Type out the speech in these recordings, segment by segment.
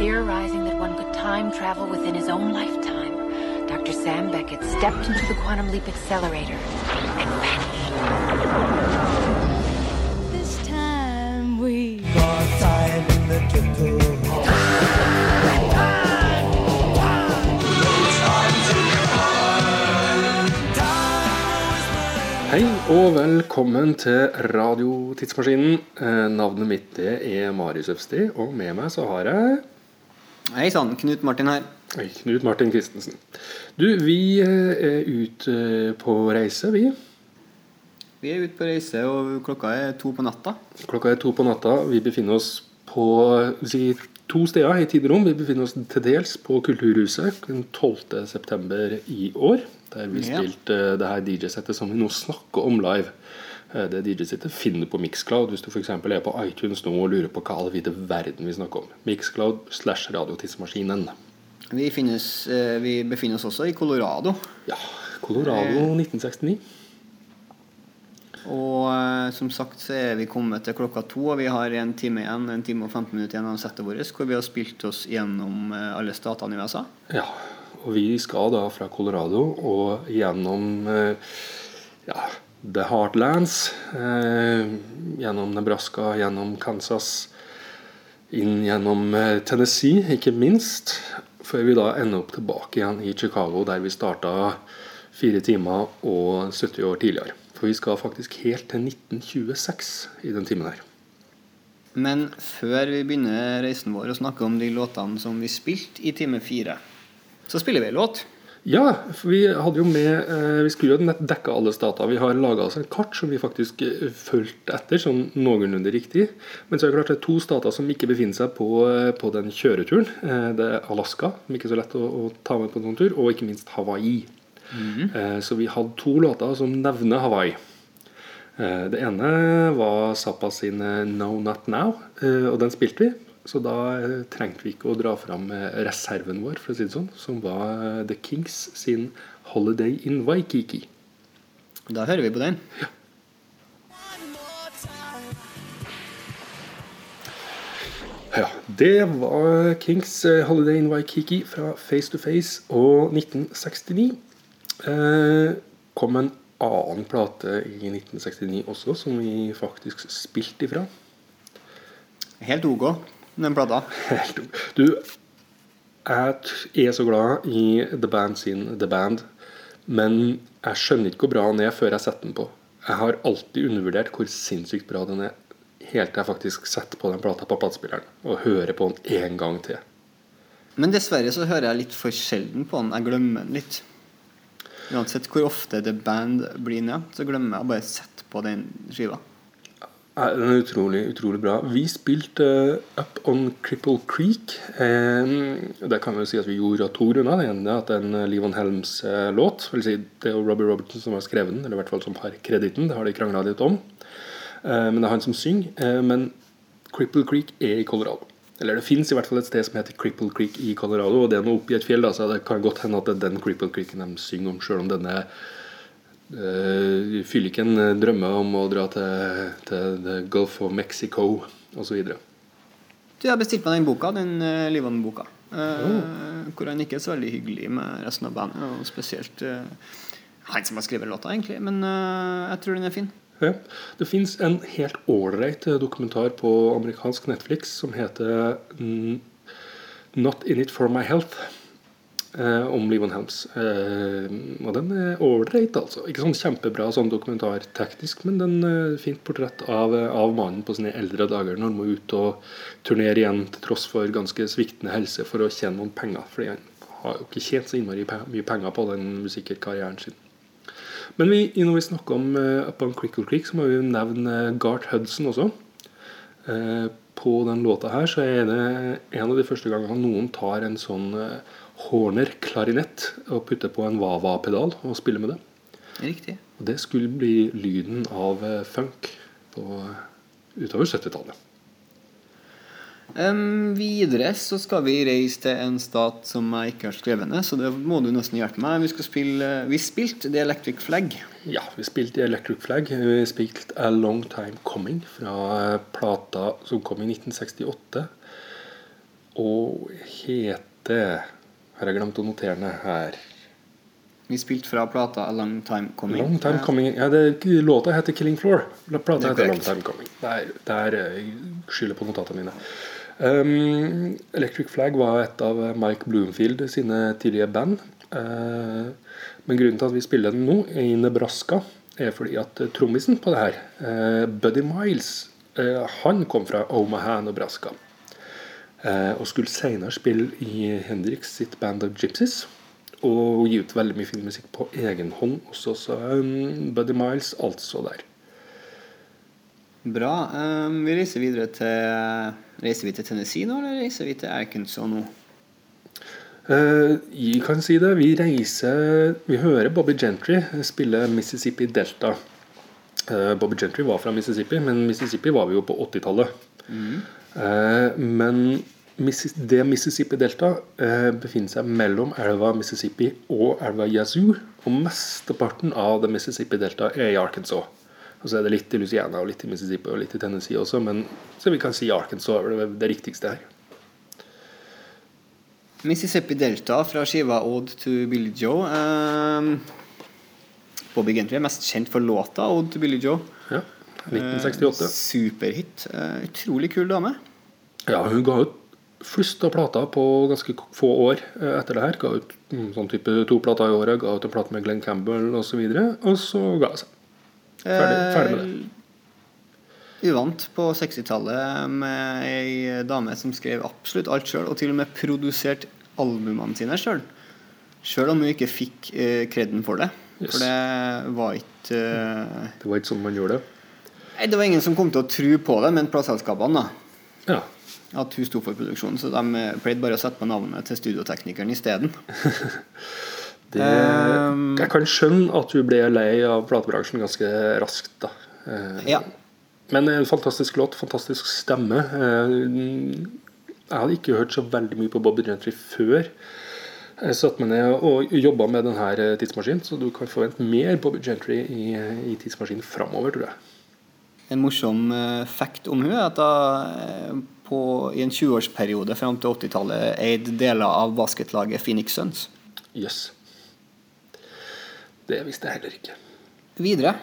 Theorizing that one could time travel within his own lifetime, Dr. Sam Beckett stepped into the quantum leap accelerator and vanished. This time we Hei og velkommen til Radiotidsmaskinen. Eh, navnet mitt det er Marius Øvsti, og med meg så har jeg Hei sann, Knut Martin her. Hei, Knut Martin Christensen. Du, vi eh, er ute eh, på reise, vi. Vi er ute på reise, og klokka er to på natta. Klokka er to på natta. Vi befinner oss på si, to steder i tid og rom. Vi befinner oss til dels på Kulturhuset den 12. september i år. Der vi Ja. spilte eh, det her DJ-settet som vi nå snakker om live. Eh, Det DJ-settet finner du på Mixcloud hvis du f.eks. er på iTunes nå og lurer på hva all vide verden vi snakker om. Mixcloud slash Radiotidsmaskinen. Vi, finnes, eh, vi befinner oss også i Colorado. Ja, Colorado 1969. Og eh, som sagt så er vi kommet til klokka to, og vi har en time igjen, en time og 15 minutter igjen av settet vårt, hvor vi har spilt oss gjennom alle statene i USA. Ja, og vi skal da fra Colorado og gjennom ja, The Heartlands. Eh, gjennom Nebraska, gjennom Kansas, inn gjennom eh, Tennessee, ikke minst. Før vi da ender opp tilbake igjen i Chicago, der vi starta fire timer og 70 år tidligere. For vi skal faktisk helt til 1926 i den timen her. Men før vi begynner reisen vår og snakker om de låtene som vi spilte i time fire, så spiller vi en låt. Ja, for vi hadde jo med eh, Vi skulle jo dekke alle stater. Vi har laga oss en kart som vi faktisk eh, fulgte etter, sånn noenlunde riktig. Men så er det klart det er to stater som ikke befinner seg på, eh, på den kjøreturen. Eh, det er Alaska, som ikke er så lett å, å ta med på en sånn tur, og ikke minst Hawaii. eh, så vi hadde to låter som nevner Hawaii. Eh, det ene var Zappa sin 'No Not Now', eh, og den spilte vi. Så da eh, trengte vi ikke å dra fram eh, reserven vår, for å si det sånn, som var eh, The Kings sin 'Holiday in Waikiki'. Da hører vi på den. Ja, Ja, Det var Kings 'Holiday in Waikiki' fra Face to Face og 1969. Eh, kom en annen plate i 1969 også, som vi faktisk spilte ifra. Helt ok, den plata. Du, jeg er så glad i The Band sin The Band, men jeg skjønner ikke hvor bra den er før jeg setter den på. Jeg har alltid undervurdert hvor sinnssykt bra den er, helt til jeg faktisk setter på den plata på platespilleren og hører på den en gang til. Men dessverre så hører jeg litt for sjelden på den. Jeg glemmer den litt. Uansett hvor ofte The Band blir ned så glemmer jeg å bare sette på den skiva. Nei, Den er utrolig, utrolig bra. Vi spilte uh, Up on Cripple Creek. Um, det kan vi jo si at vi gjorde av to grunner. Det ene er at en uh, Liv Helms-låt. vil si Det er jo Robbie Robertson som har skrevet den, eller i hvert fall som har kreditten. Det har de krangla litt om. Uh, men det er han som synger. Eh, men Cripple Creek er i Colorado. Eller det fins i hvert fall et sted som heter Cripple Creek i Colorado. Og det er noe oppi et fjell, da, så det kan godt hende at det er den Cripple Creeken de synger om, sjøl om denne uh, fylliken en drømmer om å dra til, til the Gulf of Mexico osv. Du, har bestilt meg den boka, den uh, Livon-boka. eh, Hvor han ikke er så veldig hyggelig med resten av bandet. Og spesielt uh, han som har skrevet låta, egentlig. Men eh, jeg tror den er fin. Ja. Det fins en helt ålreit eh, dokumentar på amerikansk Netflix som heter mm, 'Not In It For My Health'. Eh, om Livon Helms. Eh, og den er ålreit, altså. Ikke sånn kjempebra sånn dokumentarteknisk, men den eh, fint portrett av, eh, av mannen på sine eldre dager når han må ut og turnere igjen til tross for ganske sviktende helse for å tjene noen penger. Fordi han har jo ikke tjent så innmari mye penger på den musikerkarrieren sin. Men vi, når vi snakker om uh, Up on Crickle Creek, så må vi jo nevne eh, Gart Hudson også. Uh, på den låta her så er det en av de første gangene noen tar en sånn eh, Horner klarinett og putte på en Wawa-pedal og spille med det. Riktig. Og det skulle bli lyden av eh, funk på, utover 70-tallet. Um, videre så skal vi reise til en stat som jeg ikke har skrevet ned, så det må du nesten hjelpe meg. Vi skal spille Vi spilte The Electric Flag. Ja, vi spilte The Electric Flag. Vi spilte A Long Time Coming fra plata som kom i 1968. og heter Har jeg glemt å notere ned her? Vi spilte fra plata A Long Time Coming. Long Time Coming Ja, det, Låta heter 'Killing Floor'. Plata er heter 'Long. Time Coming'. Der, der eh, skylder på notatene mine. Um, Electric Flag var et av Mike Bloomfield sine tidlige band. Uh, men grunnen til at vi spiller den nå, i Nebraska, er fordi at trommisen på det her, uh, Buddy Miles, uh, han kom fra Omaha, Nebraska. Eh, og skulle senere spille i Hendrix sitt band of Gypsies. Og gi ut veldig mye fin musikk på egen hånd også. Så um, Buddy Miles altså der. Bra. Um, vi reiser videre til Reiser vi til Tennessee nå, eller reiser vi til Arkansas nå? Uh, jeg kan si det. Vi reiser Vi hører Bobby Gentry spille Mississippi Delta. Uh, Bobby Gentry var fra Mississippi, men Mississippi var vi jo på 80-tallet. Eh, men det Mississippi Delta eh, befinner seg mellom elva Mississippi og elva Yazoo. Og mesteparten av det Mississippi Delta er i Arkansas. Og så er det litt i Louisiana og litt i Mississippi og litt i Tennessee også, men så vi kan si Arkansas er det, det riktigste her. Mississippi Delta fra skiva Ode to Billy Joe. Um, Bobby Gentry er mest kjent for låta Ode to Billy Joe. Ja, Eh, 1968. superhit. Eh, utrolig kul dame. Ja, hun ga ut flust av plater på ganske få år eh, etter det her. Ga ut mm, sånn type to plater i året, ga ut en plate med Glenn Campbell osv. Og, så og så ga hun seg. Ferdig, ferdig med det. Uvant på 60-tallet med ei dame som skrev absolutt alt sjøl, og til og med produserte albumene sine sjøl. Sjøl om hun ikke fikk eh, kreden for det. Yes. For det var ikke eh, Det var ikke sånn man gjorde det. Nei, Det var ingen som kom til å tro på det, men plateselskapene, da. Ja. At hun sto for produksjonen, så de eh, pleide bare å sette på navnet til studioteknikeren isteden. Det, Um, jeg kan skjønne at hun ble lei av platebransjen ganske raskt. da. Eh, Ja. Men en fantastisk låt, fantastisk stemme. Jeg hadde ikke hørt så veldig mye på Bobby Gentry før. Jeg satte meg ned og jobba med denne tidsmaskinen, så du kan forvente mer Bobby Gentry i, i tidsmaskinen framover, tror jeg. En morsom eh, fact om hun er at hun eh, i en 20-årsperiode fram til 80-tallet eide deler av basketlaget Phoenix Suns. Jøss. Det visste jeg heller ikke. Videre.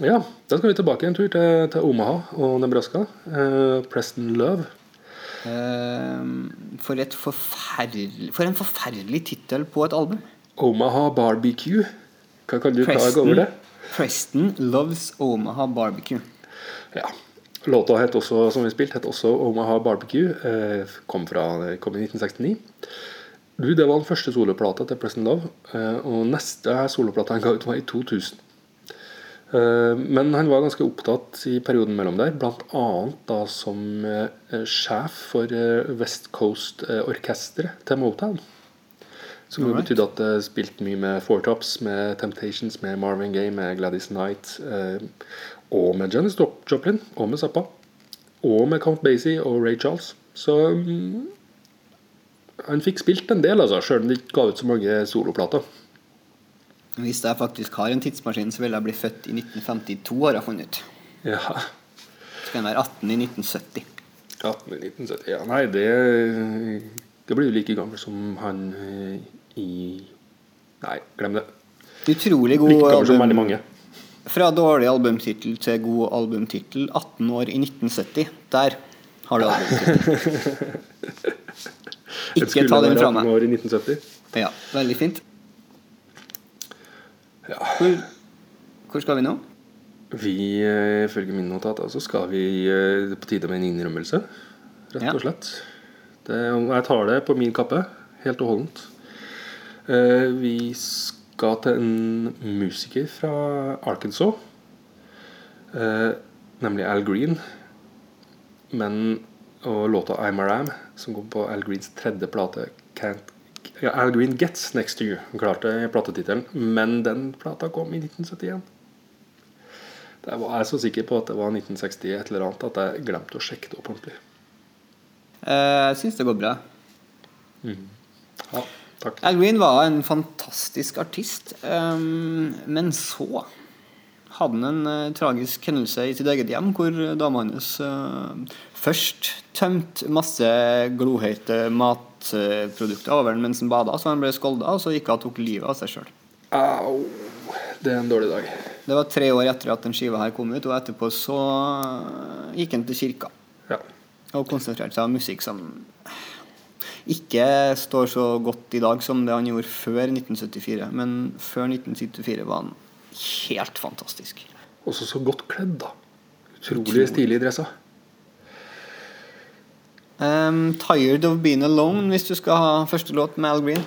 Ja, da skal vi tilbake en tur til, til Omaha og Nebraska. Eh, Preston Love. Eh, for, for en forferdelig tittel på et album. Omaha Barbecue. Hva kan du klage over det? Preston Loves Omaha Barbecue. Ja. Låta het også, som vi spilte, het også Omaha Barbecue. Eh, kom, fra, kom i 1969. Du, Det var den første soloplata til Preston Love. Eh, og neste soloplata han ga ut, var i 2000. Eh, men han var ganske opptatt i perioden mellom der, bl.a. da som eh, sjef for eh, West Coast-orkesteret til Motown. Som jo betydde at det spilte mye med Four Tops, med Temptations, med Marvin Gaye, med Gladys Knight. Eh, og med Janis Joplin, og med Zappa. Og med Count Basie og Ray Charles. Så um, han fikk spilt en del, altså, sjøl om de ikke ga ut så mange soloplater. Hvis jeg faktisk har en tidsmaskin, så vil jeg bli født i 1952, har jeg funnet ut. Ja. Så kan jeg være 18 i 1970. 18 i 1970 ja, Nei, det Det blir jo like gammel som han eh, i Nei, glem det. Utrolig god Like gammel som album. veldig mange. Fra dårlig albumtittel til god albumtittel. 18 år i 1970. Der har du albumtittel. Ikke ta den fra meg. 18 år i 1970. Ja, veldig fint. Ja. Hvor, hvor skal vi nå? Vi, eh, ifølge mine notater, så skal vi eh, på tide med en innrømmelse. Rett og slett. Det, jeg tar det på min kappe, helt og holdent. Eh, Vi skal til en musiker fra Arkansas. eh, Nemlig Al Green. Men, og låta I'm a Ram, som kom på Al Greens tredje plate, Can't ja, Al Green Gets Next to You. Klarte platetittelen, men den plata kom i 1971. Der var jeg så sikker på at det var 1960 et eller annet at jeg glemte å sjekke det opp ordentlig. Eh, Jeg syns det går bra. Ja, takk. Al Green var en fantastisk artist. um, men så hadde han en uh, tragisk hendelse i sitt eget hjem, hvor dama hans uh, først tømte masse glohete matprodukter over den mens han bada, så han ble skolda, og så gikk hun og tok livet av seg sjøl. Au! Det er en dårlig dag. Det var tre år etter at den skiva her kom ut, og etterpå så gikk han til kirka Ja. og konsentrerte seg om musikk som ikke står så godt i dag som det han gjorde før 1974. Men før 1974 var han helt fantastisk. Også så godt kledd, da. Utrolig stilige dresser. Um, 'Tired of Being Alone' hvis du skal ha første låt med Al Green.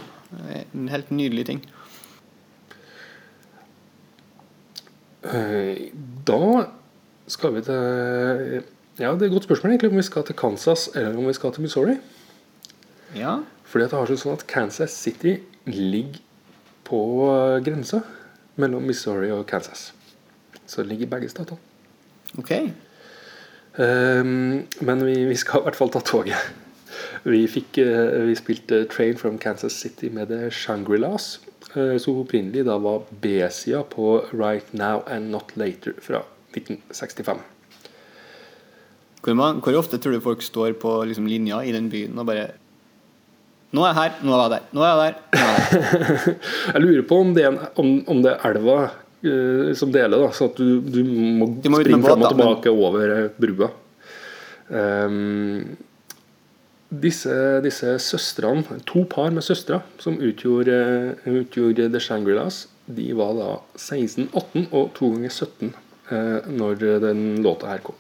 En helt nydelig ting. Eh, Da skal vi til Ja, det er et godt spørsmål egentlig om vi skal til Kansas eller om vi skal til Missouri. Ja, Fordi at det har seg sånn at Kansas City ligger på grensa mellom Missouri og Kansas. Så det ligger i begge statene. ok. Um, men vi, vi skal i hvert fall ta toget. Vi, fikk, uh, vi spilte 'Train from Kansas City' med The Shangri-Las. uh, Som opprinnelig da var B-sida på 'Right Now and Not Later' fra 1965. Hvor, man, hvor ofte tror du folk står på liksom, linja i den byen og bare Nå er jeg her, nå er jeg der, nå er jeg der. Er jeg der. Jeg lurer på om det er, en, om, om det er elva uh, som deler, da, så at du, du må, Du må springe fram og tilbake tilbake over eh, brua. Um, disse, disse søstrene, to par med søstre som utgjorde, eh, utgjorde The Shangri-Las, de var da 16, 18 og to ganger 17 eh, når den låta her kom.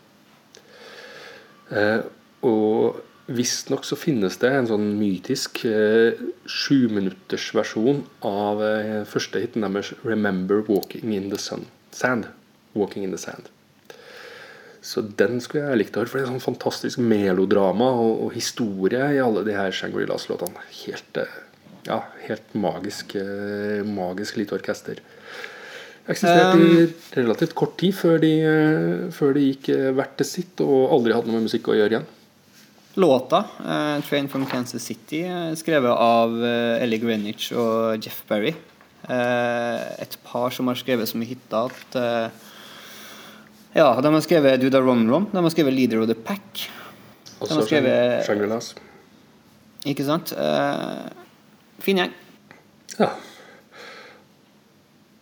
Eh, og visstnok så finnes det en sånn mytisk eh, sjuminuttersversjon av eh, første hiten deres 'Remember Walking in the Sun'. Sand. Walking in the Sand. Så den skulle jeg likt å høre, for det er sånn fantastisk melodrama og, og historie i alle de her Shangri-Las-låtene. Helt, eh, ja, helt magisk, eh, magisk lite orkester. Eksisterte i relativt kort tid før de, eh, før de gikk eh, hvert til sitt og aldri hadde noe med musikk å gjøre igjen. Låta, eh, 'Train from Kansas City', eh, skrevet av eh, Ellie Greenwich og Jeff Berry. Et par som har skrevet så mye hiter at Ja, de har skrevet the Wrong Wrong'. De har skrevet 'Leader of the Pack'. Også har skrevet- Shangri-Las. Ikke sant? Fin gjeng. Ja.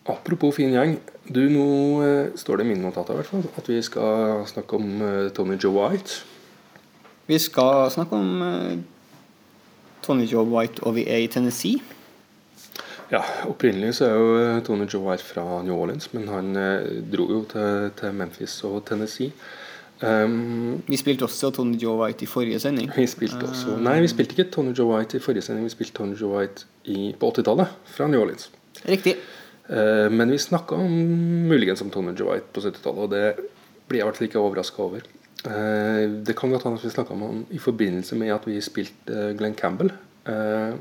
Apropos fin gjeng. Du, nå står det i mine notater at vi skal snakke om Tony Joe White. Vi skal snakke om eh, Tony Joe White og vi er i Tennessee. Ja, Opprinnelig så er jo eh, Tony Joe White fra New Orleans, men han eh, dro jo til, til Memphis og Tennessee. Um, Vi spilte også Tony Joe White i forrige sending. vi spilte også Nei, vi spilte ikke Tony Joe White i forrige sending. Vi spilte Tony Joe White i, på 80-tallet fra New Orleans. Riktig. Men vi snakka muligens om Tony Joe White på 70-tallet, og det blir jeg i hvert fall ikke overraska over. Eh, Det kan godt hende at vi snakka om i forbindelse med at vi spilte eh, Glenn Campbell, eh,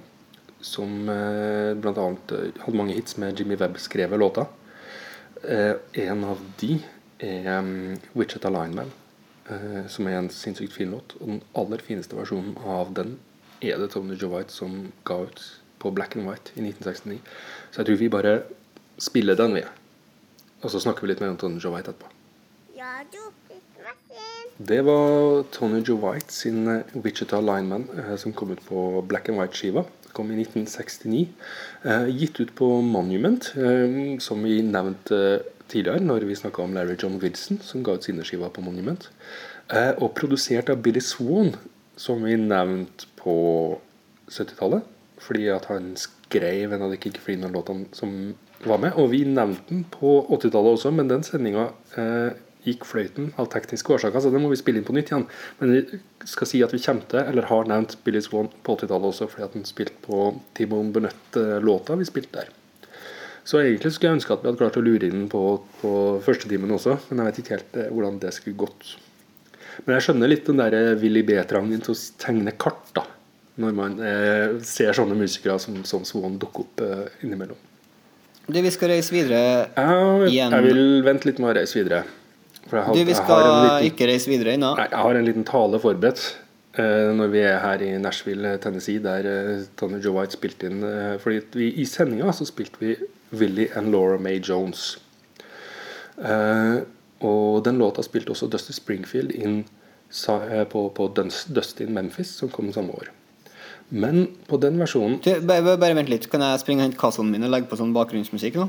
som bl.a. hadde mange hits med Jimmy Webb-skrevet låter. Eh, En av de er Witchet 'Wichita Lineman', som er en sinnssykt fin låt. Og den aller fineste versjonen av den er det Tony Joe White som ga ut på Black and White i 1969. Så jeg tror vi bare spiller den, vi. Og så snakker vi litt mer om Tony Joe White etterpå. Det var Tony Joe White sin eh, Wichita Lineman eh, som kom ut på Black and White-skiva. Kom i 1969. Eh, gitt ut på Monument, som vi nevnte tidligere når vi snakka om Larry John Wilson, som ga ut sine skiver på Monument. Og produsert av Billy Swan, som vi nevnte på 70-tallet. Fordi at han skrev en av de Kick Freeman-låtene som var med. Og vi nevnte den på 80-tallet også, men den sendinga gikk fløyten av tekniske årsaker, så det må vi spille inn på nytt igjen. Men vi skal si at vi kommer til, eller har nevnt Billy Swan på 80-tallet også, fordi at han spilte på Timon Burnett-låta vi spilte der. Så egentlig skulle jeg ønske at vi hadde klart å lure inn på, på første timen også, men jeg vet ikke helt eh, hvordan det skulle gått. Men jeg skjønner litt den der eh, Willy B-trangen til å tegne kart, da. Når man eh, ser sånne musikere som, som Swan dukke opp eh, innimellom. Du, vi skal reise videre. Igjen. jeg vil vente litt med å reise videre. Har, Du, vi skal en liten, ikke reise videre ennå. Jeg har en liten tale forberedt Uh, når vi er her i Nashville, Tennessee, der uh, Tony Joe White spilte inn. uh, fordi vi, I sendinga så spilte vi Willie and Laura May Jones. Uh, og den låta spilte også Dusty Springfield inn sa, eh, på, på Dusty in Memphis, som kom samme år. Men på den versjonen Du, bare, bare- vent litt. Kan jeg springe og hente kassene min og legge på sånn bakgrunnsmusikk nå?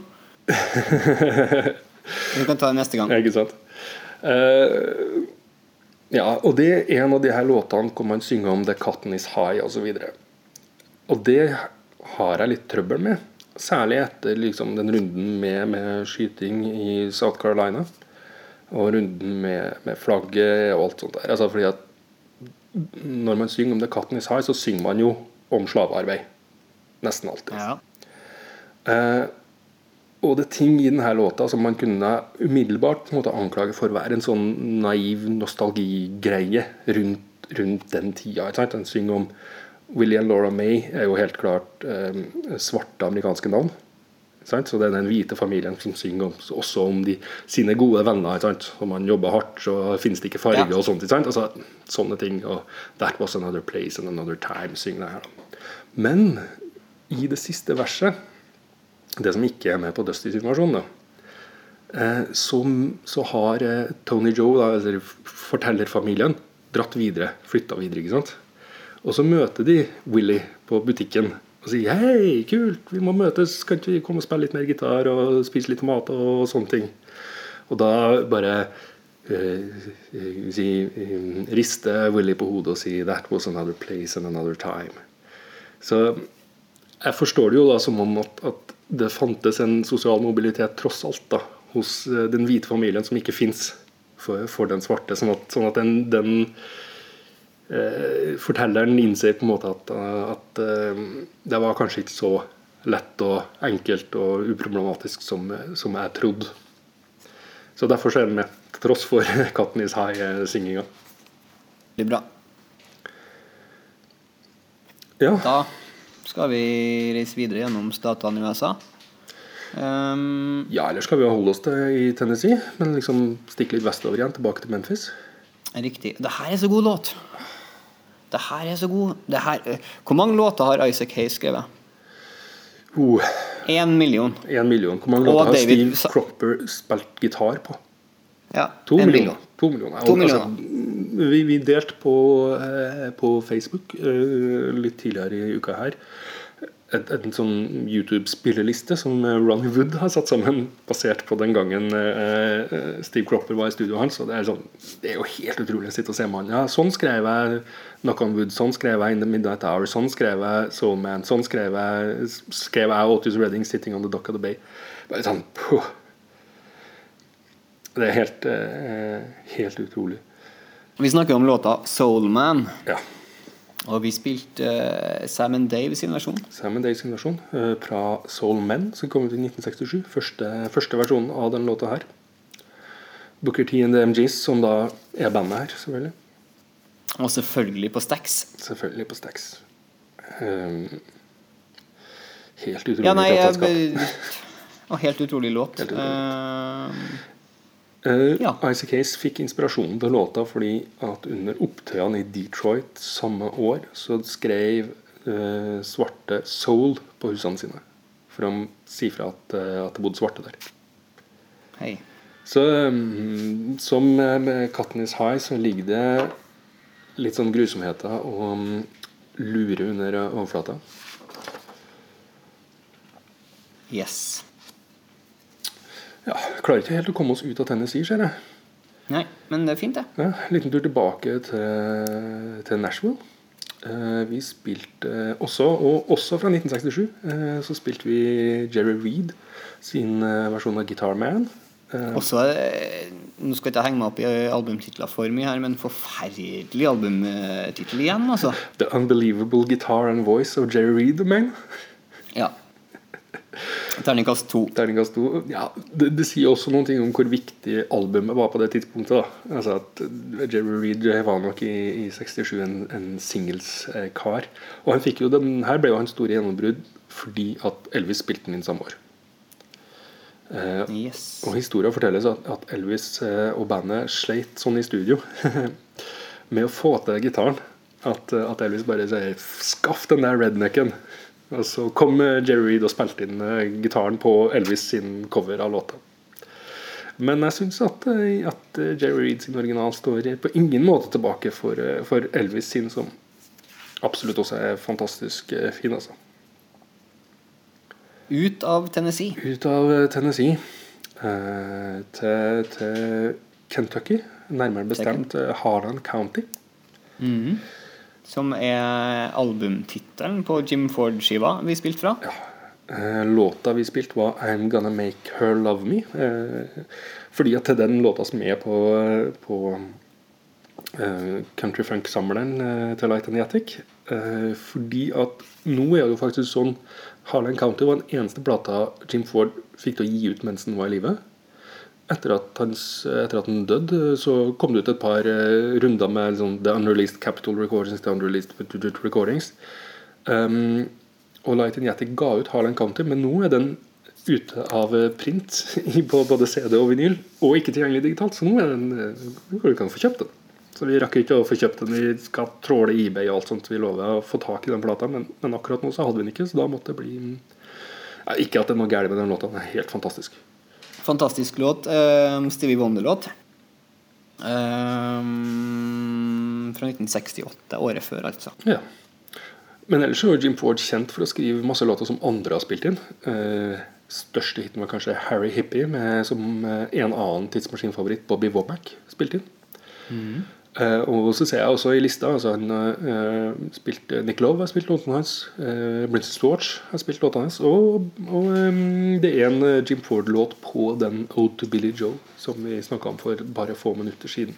Du kan ta det neste gang. Ikke sant? Eh, ja, og det er en av de her låtene hvor man synger om 'The cotton is high' osv. Og, så og det har jeg litt trøbbel med. Særlig etter liksom, den runden med, med skyting i South Carolina. Og runden med, med flagget og alt sånt der. Altså fordi at når man synger om 'The cotton is high', så synger man jo om slavearbeid. Nesten alltid. Ja. Eh, og det er ting i denne låta som man kunne umiddelbart måte anklage for å være en sånn naiv nostalgigreie rundt, rundt den tida. Ikke sant? Den synger om William Laura May er jo helt klart eh, svarte amerikanske navn. Sant? Så det er den hvite familien som synger om, også om de, sine gode venner. Ikke sant? Om man jobber hardt, så finnes det ikke farge Ja. og sånt. Sant? Altså, sånne ting. Og That was another place and another time, synger det her. Men i det siste verset det som ikke er med på Dusty sin da, eh, så, så har eh, Tony Joe, da, eller fortellerfamilien, dratt videre. Flytta videre. ikke sant? Og så møter de Willy på butikken og sier 'Hei, kult, vi må møtes. Kan ikke vi komme og spille litt mer gitar og spise litt mat?' og sånne ting. Og da bare eh, eh, si, rister Willy på hodet og sier 'That was another place and another time'. Så jeg forstår det jo da som om at, at det fantes en sosial mobilitet tross alt da, hos eh, den hvite familien som ikke fins for, for den svarte. Sånn at, sånn at den, den eh, fortelleren innser på en måte at, eh, at eh, det var kanskje ikke så lett og enkelt og uproblematisk som, som jeg trodde. Så derfor så er den med, til tross for Katten is high-synginga. Veldig bra. Ja. Da skal vi reise videre gjennom statene i USA. Um, ja, eller skal vi holde oss til i Tennessee, men liksom stikke litt vestover igjen, tilbake til Memphis? riktig. Det her er så god låt. Det her er så god. Det her, øh, hvor mange låter har Isaac Hayes skrevet? Én uh, million. en million. Hvor mange låter har David Steve Cropper spilt gitar på? Ja, To millioner. million. To millioner. To millioner. Altså, vi, vi delte på, eh, på Facebook eh, litt tidligere i uka her et, en sånn YouTube-spilleliste som eh, Ronny Wood har satt sammen, basert på den gangen eh, Steve Cropper var i studioet hans. Det er, sånn, det er jo helt utrolig å sitte og se han. Ja, sånn skrev jeg Knock on Wood, sånn skrev jeg In the Midnight Hour, sånn skrev jeg Soul Man, sånn skrev jeg, skrev jeg Otis Redding Sitting on the Dock of the Bay. Bare sånn, puh. Det er helt, eh, helt utrolig. Vi snakker om låta Soul Man. Ja. Og vi spilte uh, Sam and Dave sin versjon. Sam and sin versjon uh, fra Soul Men, som kom ut i 1967. Første, første versjonen av den låta her. Booker T and the MGs, som da er bandet her, selvfølgelig. Og selvfølgelig på Stax. Selvfølgelig på Stax. Um, helt utrolig Ja, nei, jeg, og helt utrolig låt. Helt utrolig. Eh, Eh, Ja. Isaac Hayes fikk inspirasjonen til låta fordi at under opptøyene i Detroit samme år så skrev uh, svarte Soul på husene sine. For å si fra at, uh, at det bodde svarte der. hei. Så um, som med- med Katten is high så ligger det litt sånn grusomheter og um, lure under overflata. Yes. Ja, klarer ikke helt å komme oss ut av Tennessee, ser jeg. Nei, men det er fint, det. Ja, en liten tur tilbake til, til Nashville. Eh, vi spilte også, og også fra 1967, eh, så spilte vi Jerry Reed sin eh, versjon av Guitar Man. Eh, Også, eh, nå skal jeg ikke henge meg opp i albumtitler for mye her, men forferdelig albumtittel igjen, altså. The Unbelievable Guitar and Voice of Jerry Reed, man. Terningkast to. Terningkast to. Ja, det, det sier også noen ting om hvor viktig albumet var på det tidspunktet. da Altså at Jerry Reed var nok i, i 67 en, en singelskar. Og han fikk jo den her ble jo hans store gjennombrudd fordi at Elvis spilte den inn samme år. Eh, Yes. og historia fortelles at, at Elvis eh, og bandet sleit sånn i studio med å få til gitaren. At, eh, at Elvis bare sier 'skaff den der rednecken'. Og så kom eh, Jerry Reed og spilte inn eh, gitaren på Elvis sin cover av låta. Men jeg syns at, eh, at Jerry Reed sin original står på ingen måte tilbake for, for Elvis sin, som absolutt også er fantastisk fin. altså. Ut av Tennessee. Ut av Tennessee eh, til, til Kentucky, nærmere bestemt eh, Harlan County. Som er albumtittelen på Jim Ford-skiva vi spilte fra. Ja. låta vi spilte, var 'I'm Gonna Make Her Love Me'. Eh, fordi at den låta som er på, på eh, country funk-samleren eh, til Light and the. Eh, fordi at nå er det jo faktisk sånn Harlan County var den eneste plata Jim Ford fikk til å gi ut mens han var i live. Etter at, hans, etter at han døde, så kom det ut et par eh, runder med liksom, The Unreleased Capital Recordings, The Unreleased Recordings. Um, og Light in Yattic ga ut Harlan County, men nå er den ute av eh, print på både CD og vinyl, og ikke tilgjengelig digitalt. Så nå er den du kan få kjøpt den. Så vi rakk ikke å få kjøpt den. Vi skal tråle eBay og alt sånt. Vi lover å få tak i den plata, men, men akkurat nå så hadde vi den ikke, så da måtte det bli ja, Ikke at det er noe galt med den låta, den er helt fantastisk. Fantastisk låt. Uh, Stevie Wonder-låt. Uh, fra 1968. Året før, altså. Ja. Men ellers er Jim Ford kjent for å skrive masse låter som andre har spilt inn. Uh, største hiten var kanskje Harry Hippie, med, som eh, en annen tidsmaskinfavoritt, Bobby Womack, spilte inn. Eh, og så ser jeg også i lista altså han eh, spilte Nick Love har spilt låtene hans. Uh, Princess Watch har spilt låtene hans. Og, og um, det er en eh, Jim Ford-låt på den Ode to Billy Joe som vi snakka om for bare få minutter siden.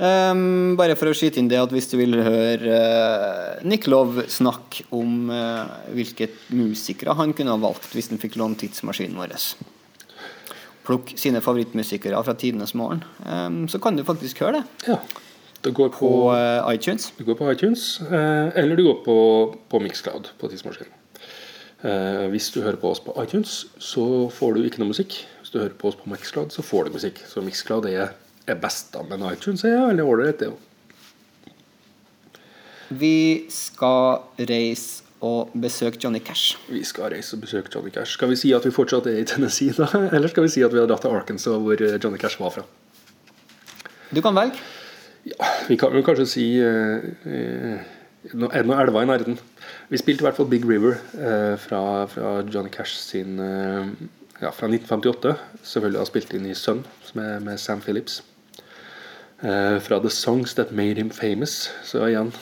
Um, bare for å skyte inn det at hvis du vil høre uh, Nick Love snakke om uh, hvilke musikere han kunne ha valgt hvis han fikk låne tidsmaskinen vår Plukk sine favorittmusikere fra tidenes morgen. um, så kan du faktisk høre det Ja. Det går på eh, iTunes. Du går på iTunes, uh, eller du går på, på Mixcloud på tidsmaskinen. Uh, hvis du hører på oss på iTunes, så får du ikke noe musikk. Hvis du hører på oss på Mixcloud, så får du musikk. Så Mixcloud er, er best, da. Men iTunes er veldig ålreit, det òg. Vi skal reise og besøke Johnny Cash. Vi skal reise og besøke Johnny Cash. Skal vi si at vi fortsatt er i Tennessee, da? Eller skal vi si at vi har dratt til Arkansas, hvor eh, Johnny Cash var fra? Du kan velge. Ja, vi kan vel kanskje si eh, eh, noen elver i nærheten. Vi spilte i hvert fall Big River eh, fra, fra Johnny Cash sin eh, Ja, fra 1958. Selvfølgelig har spilt inn i Sun med, med Sam Phillips. Eh, fra The Songs That Made Him Famous. Så igjen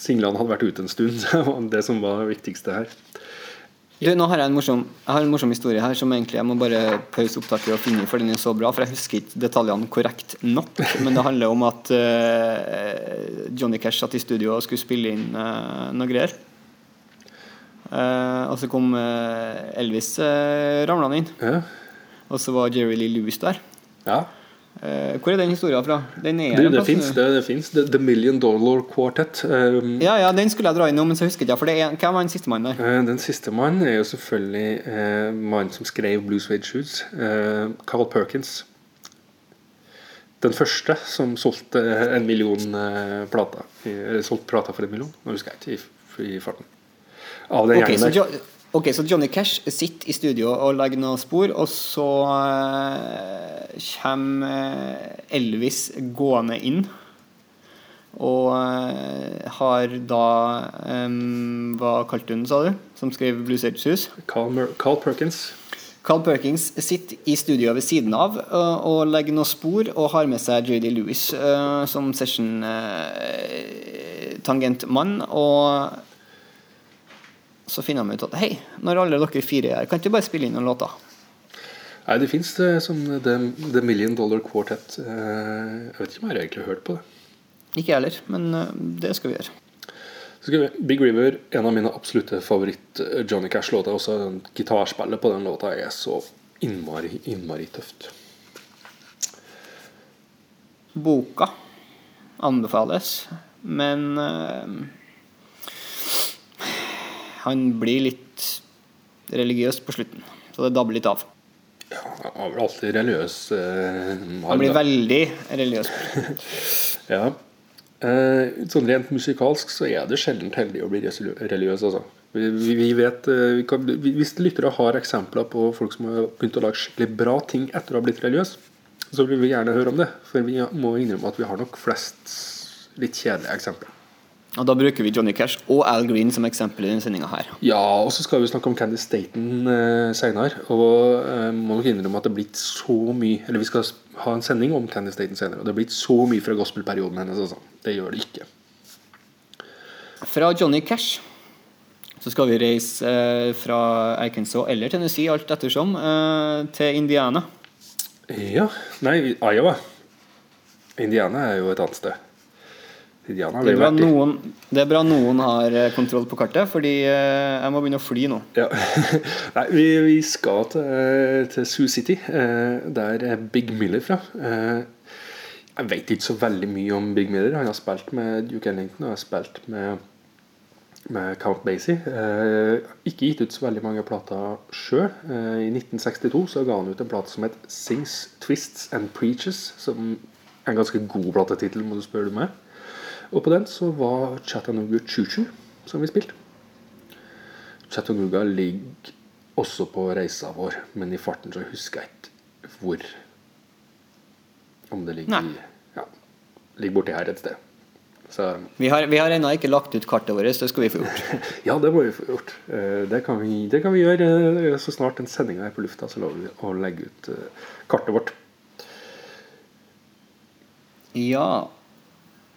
Singlene hadde vært ute en stund. Det var det som var det viktigste her. Du, nå har jeg en morsom, jeg har en morsom historie her som egentlig jeg må bare pause opptaket og finne, for den er så bra. For jeg husker ikke detaljene korrekt nok. Men det handler om at uh, Johnny Cash satt i studio og skulle spille inn uh, noe greier. Uh, og så kom Elvis uh, ramlende inn. Ja. Og så var Jerry Lee Lewis der. ja. Eh, hvor er den historien fra? Den er det plass- fins det, det finnes. The, The Million Dollar Quartet. Um, Ja, ja, den skulle jeg dra inn nå, men så husker jeg. For det er, hvem var den siste mannen der? Eh, Den siste mannen er jo selvfølgelig uh, mannen som skrev Blue Suede Shoes. Uh, Carl Perkins. Den første som solgte en million uh, plater. Eller solgte plater for en million. Nå husker jeg ikke i, i farten. Av den Ok, gjengen der. Ok, så Johnny Cash sitter i studio og legger noen spor, og så eh, kommer eh, Elvis gående inn. Og eh, har da um, Hva kalte hun, sa du? Som skrev Blues Edge Hus? Carl, Carl Perkins. Carl Perkins sitter i studio ved siden av øh, og legger noen spor og har med seg J.D. Lewis uh, som session-tangentmann. og så finner de ut at hei, når alle dere fire er her, kan ikke bare spille inn noen låter? Nei, det fins det som The, The Million Dollar Quartet. Eh, jeg vet ikke om jeg har egentlig hørt på det. Ikke jeg heller, men det skal vi gjøre. Vi, Big River, en av mine absolutte favoritt-Johnny Cash-låter. Også gitarspillet på den låta er så innmari, innmari tøft. Boka anbefales, men han blir litt religiøs på slutten, så det dabber litt av. Ja, han blir alltid religiøs. Eh, Han blir da. veldig religiøs. Ja. Eh, sånn rent musikalsk så er det sjelden heldig å bli religiøs, altså. Vi, vi- vi vet, eh, vi kan, Hvis lyttere har eksempler på folk som har begynt å lage skikkelig bra ting etter å ha blitt religiøs, så vil vi gjerne høre om det. For vi må innrømme at vi har nok flest litt kjedelige eksempler. Og da bruker vi Johnny Cash og Al Green som eksempel i denne sendinga her. Ja, og så skal vi snakke om Candy Staten eh, senere. Og eh, må nok innrømme at det er blitt så mye Eller vi skal ha en sending om Candy Staten senere. Og det er blitt så mye fra gospelperioden hennes. Altså. Det gjør det ikke. Fra Johnny Cash så skal vi reise eh, fra Arkansas eller Tennessee, alt ettersom, eh, til Indiana. Ja Nei, Iowa. Indiana er jo et annet sted. Indiana Det er, bra noen, det er bra noen har eh, kontroll på kartet, fordi eh, jeg må begynne å fly nå. Ja. Nei, vi, vi skal til, til Sioux City. Eh, der er Big Miller fra. Eh, jeg vet ikke så veldig mye om Big Miller. Han har spilt med Duke Ellington og har spilt med, med Count Basie. Eh, ikke gitt ut så veldig mange plater sjøl. Eh, I 1962 så ga han ut en plate som het Sings, Twists and Preaches. Som er en ganske god platetittel, må du spørre meg. Og på den så var Chattanooga Choo Choo som vi spilte. Chattanooga ligger også på reisa vår, men i farten så husker jeg ikke hvor. Om det ligger Nei. i ja, ligger borti her et sted. Så Vi har, vi har ennå ikke lagt ut kartet vårt, det skal vi få gjort. ja, det må vi få gjort. Eh, Det kan vi, det kan vi gjøre eh, så snart den sendinga er på lufta. Så lover vi å legge ut eh, kartet vårt. Ja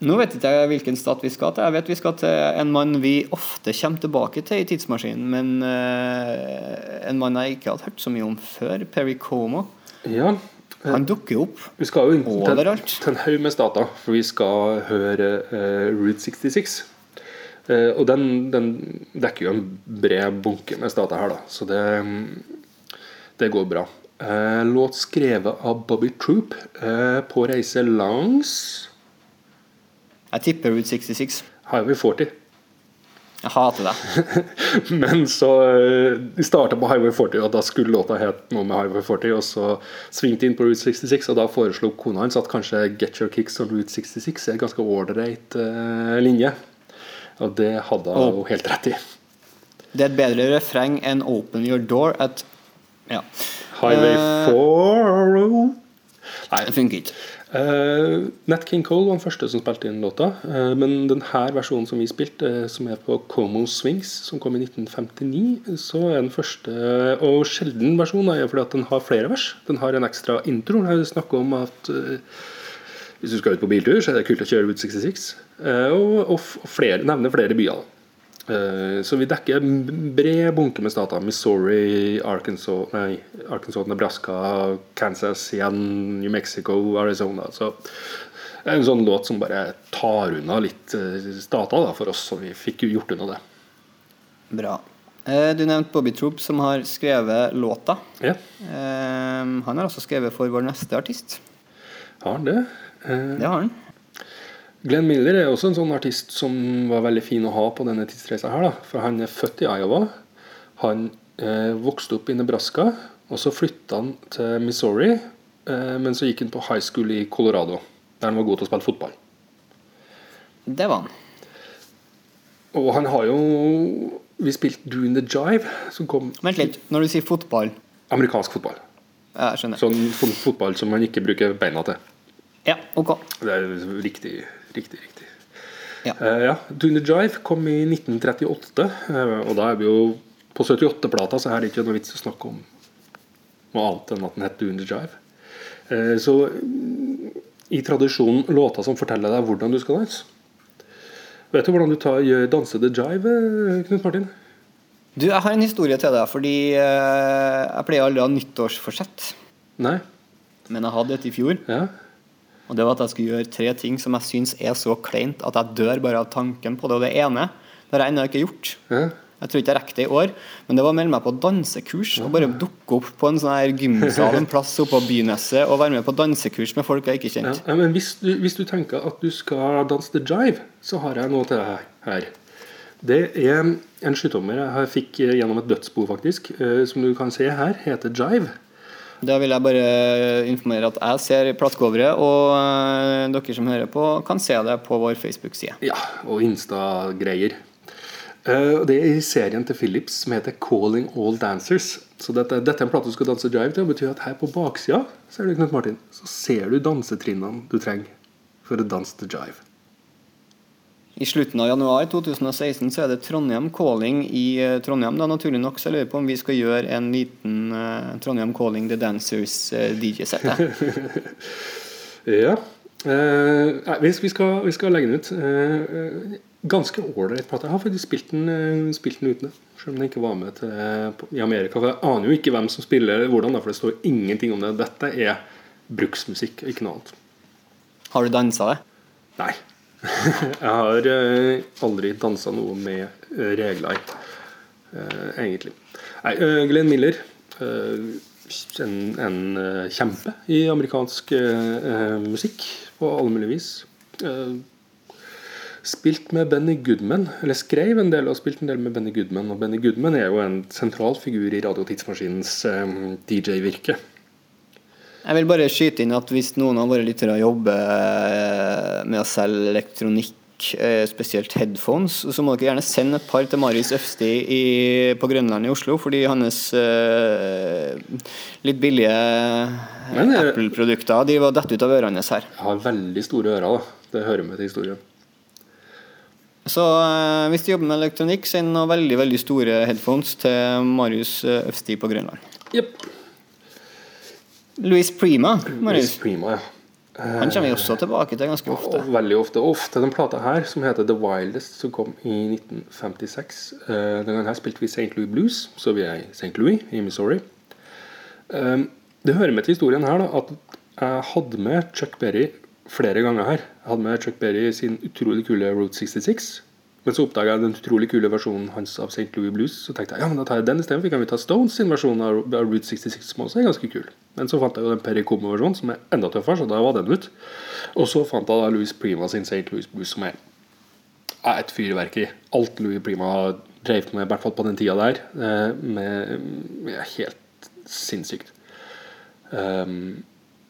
Nå vet ikke jeg hvilken stat vi skal til. Jeg vet vi skal til en mann vi ofte kommer tilbake til i Tidsmaskinen, men uh, en mann jeg ikke hadde hørt så mye om før. Perry Como. Ja, Han dukker opp. vi skal jo til, Overalt. til en haug med stater, for vi skal høre uh, Route 66. Uh, og den, den dekker jo en bred bunke med stater her, da. Så det, det går bra. Eh, låt skrevet av Bobby Troop eh, på reise langs Jeg tipper Route 66. Highway 40. Jeg hater det. Men så de Vi starta på Highway 40, og da skulle låta het noe med Highway 40. Og så svingte inn på Route 66, og da foreslo kona hans at kanskje Get Your Kicks on Route 66 er en ganske ålreit uh, linje. Og det hadde hun Oh. helt rett i. Det er et bedre refreng enn 'Open Your Door' at Ja. Highway Eh, 4 Nei. Det funker ikke. Uh, Nat King Cole var den første som spilte inn låta. Uh, men denne versjonen som vi spilte, uh, som er på Como Swings, som kom i 1959, så er den første og sjelden versjon er fordi at den har flere vers. Den har en ekstra intro. Den har snakka om at hvis du skal ut på biltur, så er det kult å kjøre Route 66. eh, og og, og flere, nevne flere byer. Eh, Så vi dekker en bred bunke med stater. Missouri, Arkansas, nei, Arkansas, Nebraska, Kansas igjen, New Mexico, Arizona. Så det er en sånn låt som bare tar unna litt eh, stater da, for oss, så vi fikk jo gjort unna det. Bra. Eh, Du nevnte Bobby Troop, som har skrevet låta. Ja, Han har også skrevet for vår neste artist. har han det. Det har han. Glenn Miller er også en sånn artist som var veldig fin å ha på denne tidsreisa her. da For han er født i Iowa. Han eh, vokste opp i Nebraska, og så flytta han til Missouri. Eh, men så gikk han på high school i Colorado, der han var god til å spille fotball. Det var han. Og han har jo Vi spilte Doing the Jive, som kom Vent litt. Når du sier fotball Amerikansk fotball. Ja, jeg skjønner. Sånn fotball som man ikke bruker beina til. Ja, ok. Det er riktig, riktig, riktig. Ja. Uh, ja, Doing the Jive kom i 1938, uh, og da er vi jo på 78-plata, så her er det ikke noe vits å snakke om noe annet enn at den heter Doing the Jive. Eh, så mm, i tradisjonen låter som forteller deg hvordan du skal danse. Vet du hvordan du tar, gjør danse the jive, eh, Knut Martin? Du, jeg har en historie til deg, fordi eh, jeg pleier aldri å ha nyttårsforsett. Nei? Men jeg hadde et i fjor. Ja? Og det var at jeg skulle gjøre tre ting som jeg syns er så kleint at jeg dør bare av tanken på det. Og det ene det har jeg ennå ikke gjort. ja? Jeg tror ikke jeg rekker det i år, men det var å melde meg på dansekurs. Og bare dukke opp på en sånn her gymsal en plass oppe på Byneset og være med på dansekurs med folk jeg ikke kjente. ja, men hvis du, hvis du tenker at du skal danse the jive, så har jeg noe til deg her. Det er en skytommer jeg fikk gjennom et dødsbo, faktisk. eh, Som du kan se her, heter jive. Da vil jeg bare informere at jeg ser platecoveret, og eh, dere som hører på, kan se det på vår Facebook-side. Ja, og Insta-greier. Eh, det er i serien til Philips som heter 'Calling All Dancers'. Så dette, dette er en plate du skal danse jive til. Det betyr at her på baksida ser du, Knut Martin, så ser du dansetrinnene du trenger for å danse til jive. I slutten av januar 2016 så er det Trondheim Calling i eh, Trondheim. da naturlig nok så jeg lurer på om vi skal gjøre en liten uh, Trondheim Calling The Dancers uh, DJ-sett. Ja. Uh, nei, vi, skal, vi skal legge den ut. Ganske ålreit plate. Jeg har faktisk spilt den, spilt den uten det. Selv om den ikke var med til, i Amerika. For jeg aner jo ikke hvem som spiller hvordan, da, for det står ingenting om det. Dette er bruksmusikk, ikke noe annet. Har du dansa det? Nei. Jeg har eh, aldri dansa noe med eh, regler, eh, egentlig. Nei, Glenn Miller. en, en kjempe i amerikansk musikk på alle mulige vis. Spilt med Benny Goodman, eller skrev en del og spilt en del med Benny Goodman. Og Benny Goodman er jo en sentral figur i Radiotidsmaskinens DJ-virke. Jeg vil bare skyte inn at hvis noen av våre lyttere jobber eh, med å selge elektronikk, eh, spesielt headphones, så må dere gjerne sende et par til Marius Øfsti i, på Grønland i Oslo, fordi hans uh, litt billige Apple-produkter de var dette ut av ørene hans her. Jeg har veldig store ører, da. Det hører med til historien. Så uh, hvis du jobber med elektronikk, send noen veldig veldig store headphones til Marius Øfsti på Grønland. Yep. Louis Prima, Marius. Prima, ja. Han kommer vi også tilbake til ganske ofte. Ja, veldig ofte. Ofte den plata her, som heter The Wildest, som kom i 1956. eh, Den gangen her spilte vi St. Louis Blues, så vi er i St. Louis i Missouri. Eh, Det hører med til historien her da, at jeg hadde med Chuck Berry flere ganger her. Jeg hadde med Chuck Berry sin utrolig kule Route 66. Men så oppdaga jeg den utrolig kule versjonen hans av St. Louis Blues. Så tenkte jeg ja, men da tar jeg den istedenfor. Kan vi ta Stones sin versjon av av Route 66, som også er ganske kul. Men så fant jeg jo den Perry Como-versjonen, som er enda tøffere, så da var den ut. Og så fant jeg da Louis Prima sin St. Louis Blues, som er er et fyrverkeri. Alt Louis Prima drev med, i hvert fall på den tida der, eh, med, med helt sinnssykt. Um,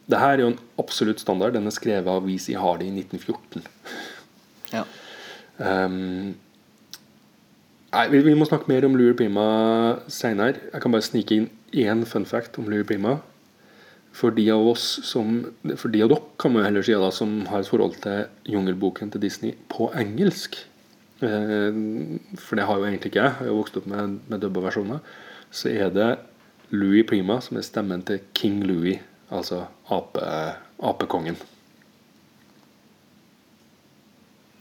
det her er jo en absolutt standard. Den er skrevet av VC Hardy i 1914. Ja. Um, nei, vi, vi må snakke mer om Louis Prima seinere. Jeg kan bare snike inn én fun fact om Louis Prima. For de av oss som For de av dere kan man jo heller si da, som har et forhold til Jungelboken til Disney på engelsk. Eh, for det har jo egentlig ikke jeg. Jeg har jo vokst opp med, med dubba versjoner. Så er det Louis Prima som er stemmen til King Louis, altså ape, apekongen.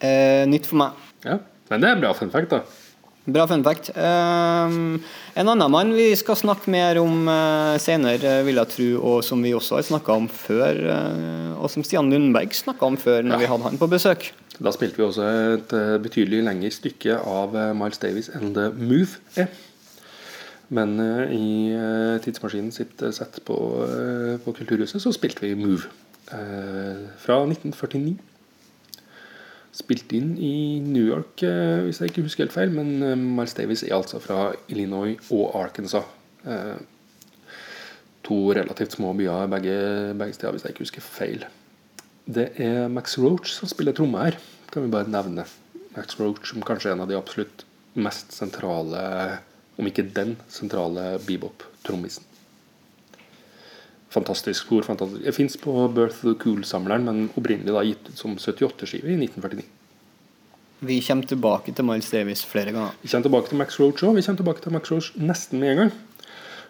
Eh, nytt for meg. Ja, Men det er en bra fun fact, da. Bra fun fact. Um, en annen mann vi skal snakke mer om uh, senere, vil jeg tro, og som vi også har snakka om før, uh, og som Stian Lundberg snakka om før når Ja. vi hadde han på besøk. Da spilte vi også et uh, betydelig lengre stykke av eh, Miles Davis enn The Move er. Men eh, i eh, Tidsmaskinen sitt eh, sett på, eh, på Kulturhuset så spilte vi Move. eh, fra 1949. Spilt inn i New York, eh, hvis jeg ikke husker helt feil. Men eh, Miles Davis er altså fra Illinois og Arkansas. Eh, to relativt små byer begge, begge steder, hvis jeg ikke husker feil. Det er Max Roach som spiller tromme her, kan vi bare nevne. Max Roach som kanskje er en av de absolutt mest sentrale, om ikke den sentrale bebop-trommisen. Fantastisk stor. fantastisk. Det fins på Birth of the Cool-samleren, men opprinnelig da gitt ut som 78-skive i 1949. Vi kommer tilbake til Miles Davis flere ganger. Vi kommer tilbake til Max Roach òg. Vi kommer tilbake til Max Roach nesten med en gang.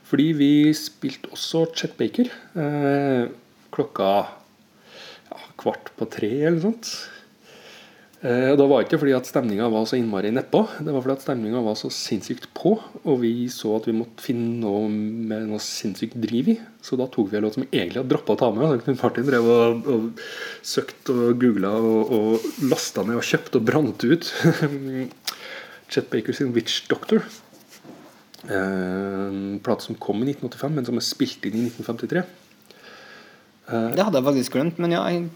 Fordi vi spilte også Chet Baker eh, klokka ja, kvart på tre eller noe sånt. Eh, og Da var det ikke fordi at stemninga var så innmari nedpå, det var fordi at stemninga var så sinnssykt på. Og vi så at vi måtte finne noe med noe sinnssykt driv i. Så da tok vi en låt som egentlig hadde droppa å ta med. Så Knut Martin drev og, og søkte og googla og, og lasta ned og kjøpte og brant ut. Chet Baker sin 'Witch Doctor'. Eh, En plate som kom i 1985, men som er spilt inn i 1953. Det hadde jeg faktisk glemt, men ja, jeg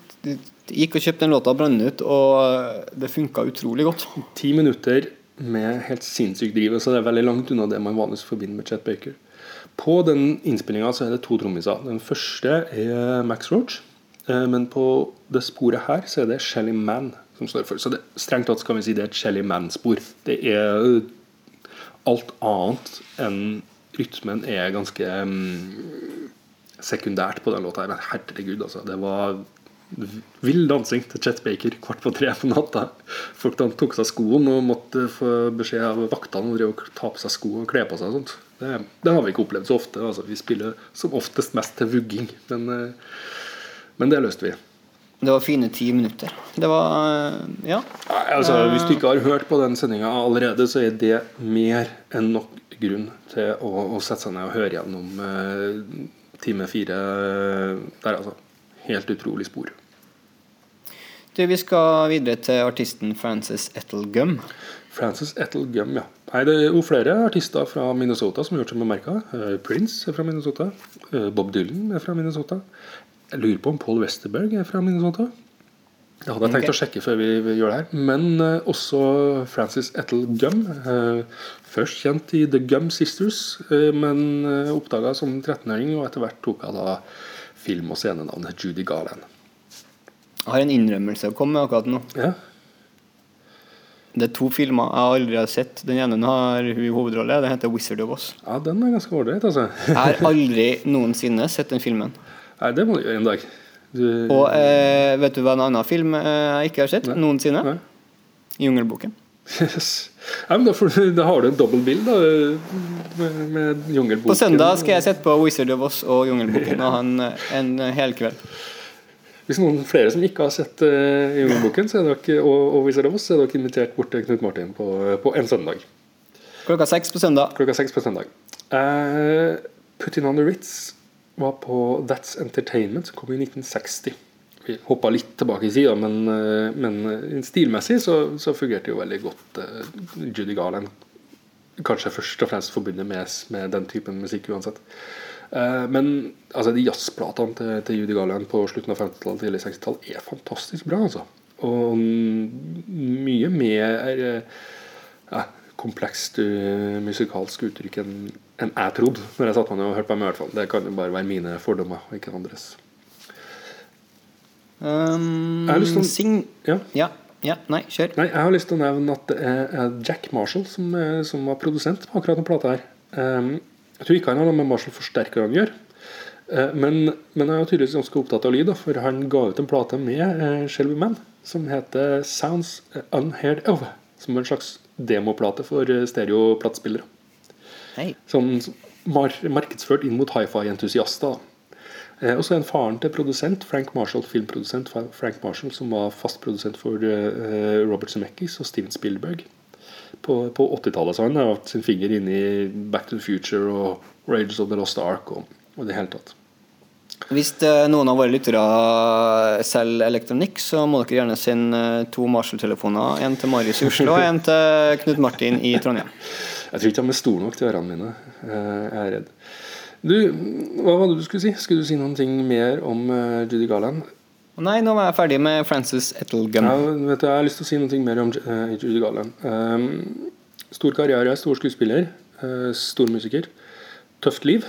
gikk og kjøpte den låta brant ut, og det funka utrolig godt. Ti minutter med helt sinnssykt driv. Så det er veldig langt unna det man vanligvis forbinder med Chet Baker. På den innspillinga er det to trommiser. Den første er Max Roach. eh, Men på det sporet her så er det Shelly Mann som står for. Så det, strengt tatt kan vi si det er et Shelly Man-spor. Det er alt annet enn rytmen er ganske mm, sekundært på den låta. her, herregud, altså. Det var vill dansing til Chet Baker kvart på tre på natta. Folk tok seg skoene og måtte få beskjed av vaktene om å ta på seg sko og kle på seg. og sånt. Det, det har vi ikke opplevd så ofte. altså Vi spiller som oftest mest til vugging. Men, eh, men det løste vi. Det var fine ti minutter. Det var eh, Ja. Altså, hvis du ikke har hørt på den sendinga allerede, så er det mer enn nok grunn til å, å sette seg ned og høre gjennom eh, time fire der, altså. Helt utrolig spor. Du, vi skal videre til artisten Frances Ethel Gum. Frances Ethel Gum, ja. Nei, det er jo flere artister fra Minnesota som har gjort seg bemerka. Uh, Prince er fra Minnesota. Uh, Bob Dylan er fra Minnesota. Jeg lurer på om Paul Westerberg er fra Minnesota. Det hadde jeg tenkt okay. å sjekke før vi, gjør det her. Men uh, også Frances Ethel Gum. Uh, først kjent i The Gum Sisters, uh, men uh, oppdaga som 13-åring, og etter hvert tok hun da film- og scenenavnet Judy Garland. Jeg har en innrømmelse å komme med akkurat nå. Ja, Det er to filmer jeg aldri har sett. Den ene har hun i hovedrolle. Den heter 'Wizard of Oz'. ja den er ganske ålreit, altså. Jeg har aldri noensinne sett den filmen. Nei, det må du gjøre en dag. Du, Og eh, vet du hva en annen film eh, jeg ikke har sett Nei. noensinne? Nei. 'Jungelboken'. Yes. Ja, da, får, da har du en dobbel bill da, med, med Jungelboken. På søndag skal jeg sette på 'Wizard of Oz' og 'Jungelboken' og ha en, en hel kveld. Hvis noen flere som ikke har sett uh, Jungelboken så er dere, og, og Wizard of Oz, er dere invitert bort til Knut Martin på, på en søndag. Klokka seks på søndag. Klokka seks på søndag. Uh, Put In On The Ritz var på That's Entertainment, som kom i 1960. Hoppa litt tilbake i sida, men, eh, men eh, stilmessig så, så fungerte jo veldig godt. eh, Judy Garland kanskje først og fremst forbundet med, med den typen musikk uansett. Men altså, de jazzplatene til, til Judy Garland på slutten av 50-tallet tidlig 60-tall er fantastisk bra. altså. Og mm, mye mer ja, komplekst musikalsk uttrykk enn en jeg trodde når jeg satte meg og hørte på dem. i hvert fall. Det kan jo bare være mine fordommer og ikke andres. Um, Jeg har lyst til å- Sing... Ja. Ja. ja. Nei, kjør. Nei, Jeg har lyst til å nevne at det er er Jack Marshall som, er- som var produsent på akkurat denne plata her. Um, jeg tror ikke han har noe med Marshall-forsterkerne å gjøre. Eh, men, men jeg er tydeligvis ganske opptatt av lyd, for han ga ut en plate med Shelby Man som heter Sounds Unheard Of. Som en slags demoplate for eh, stereoplatespillere. Hei. Sånn mar markedsført inn mot hifi-entusiaster. Eh, og så er en faren til produsent, Frank Marshall, filmprodusent Frank Marshall, som var fast produsent for eh, Robert Zemeckis og Steven Spielberg. På, på 80-tallet så han har hatt sin finger inn i Back to the Future og Rages of the Lost Ark og, og det hele tatt. Hvis eh, noen av våre lyttere selger elektronikk, så må dere gjerne sende to Marshall-telefoner. En til Marius i Oslo og en til Knut Martin i Trondheim. Jeg tror ikke de er store nok til ørene mine. Jeg er redd. Du, hva var det du skulle si? Skulle du si noen ting mer om uh, Judy Garland? Nei, nå var jeg ferdig med Frances Ettelgum. Ja, vet du, jeg har lyst til å si noe mer om uh, Judy Garland. Um, stor karriere, stor skuespiller, uh, stor musiker. Tøft liv.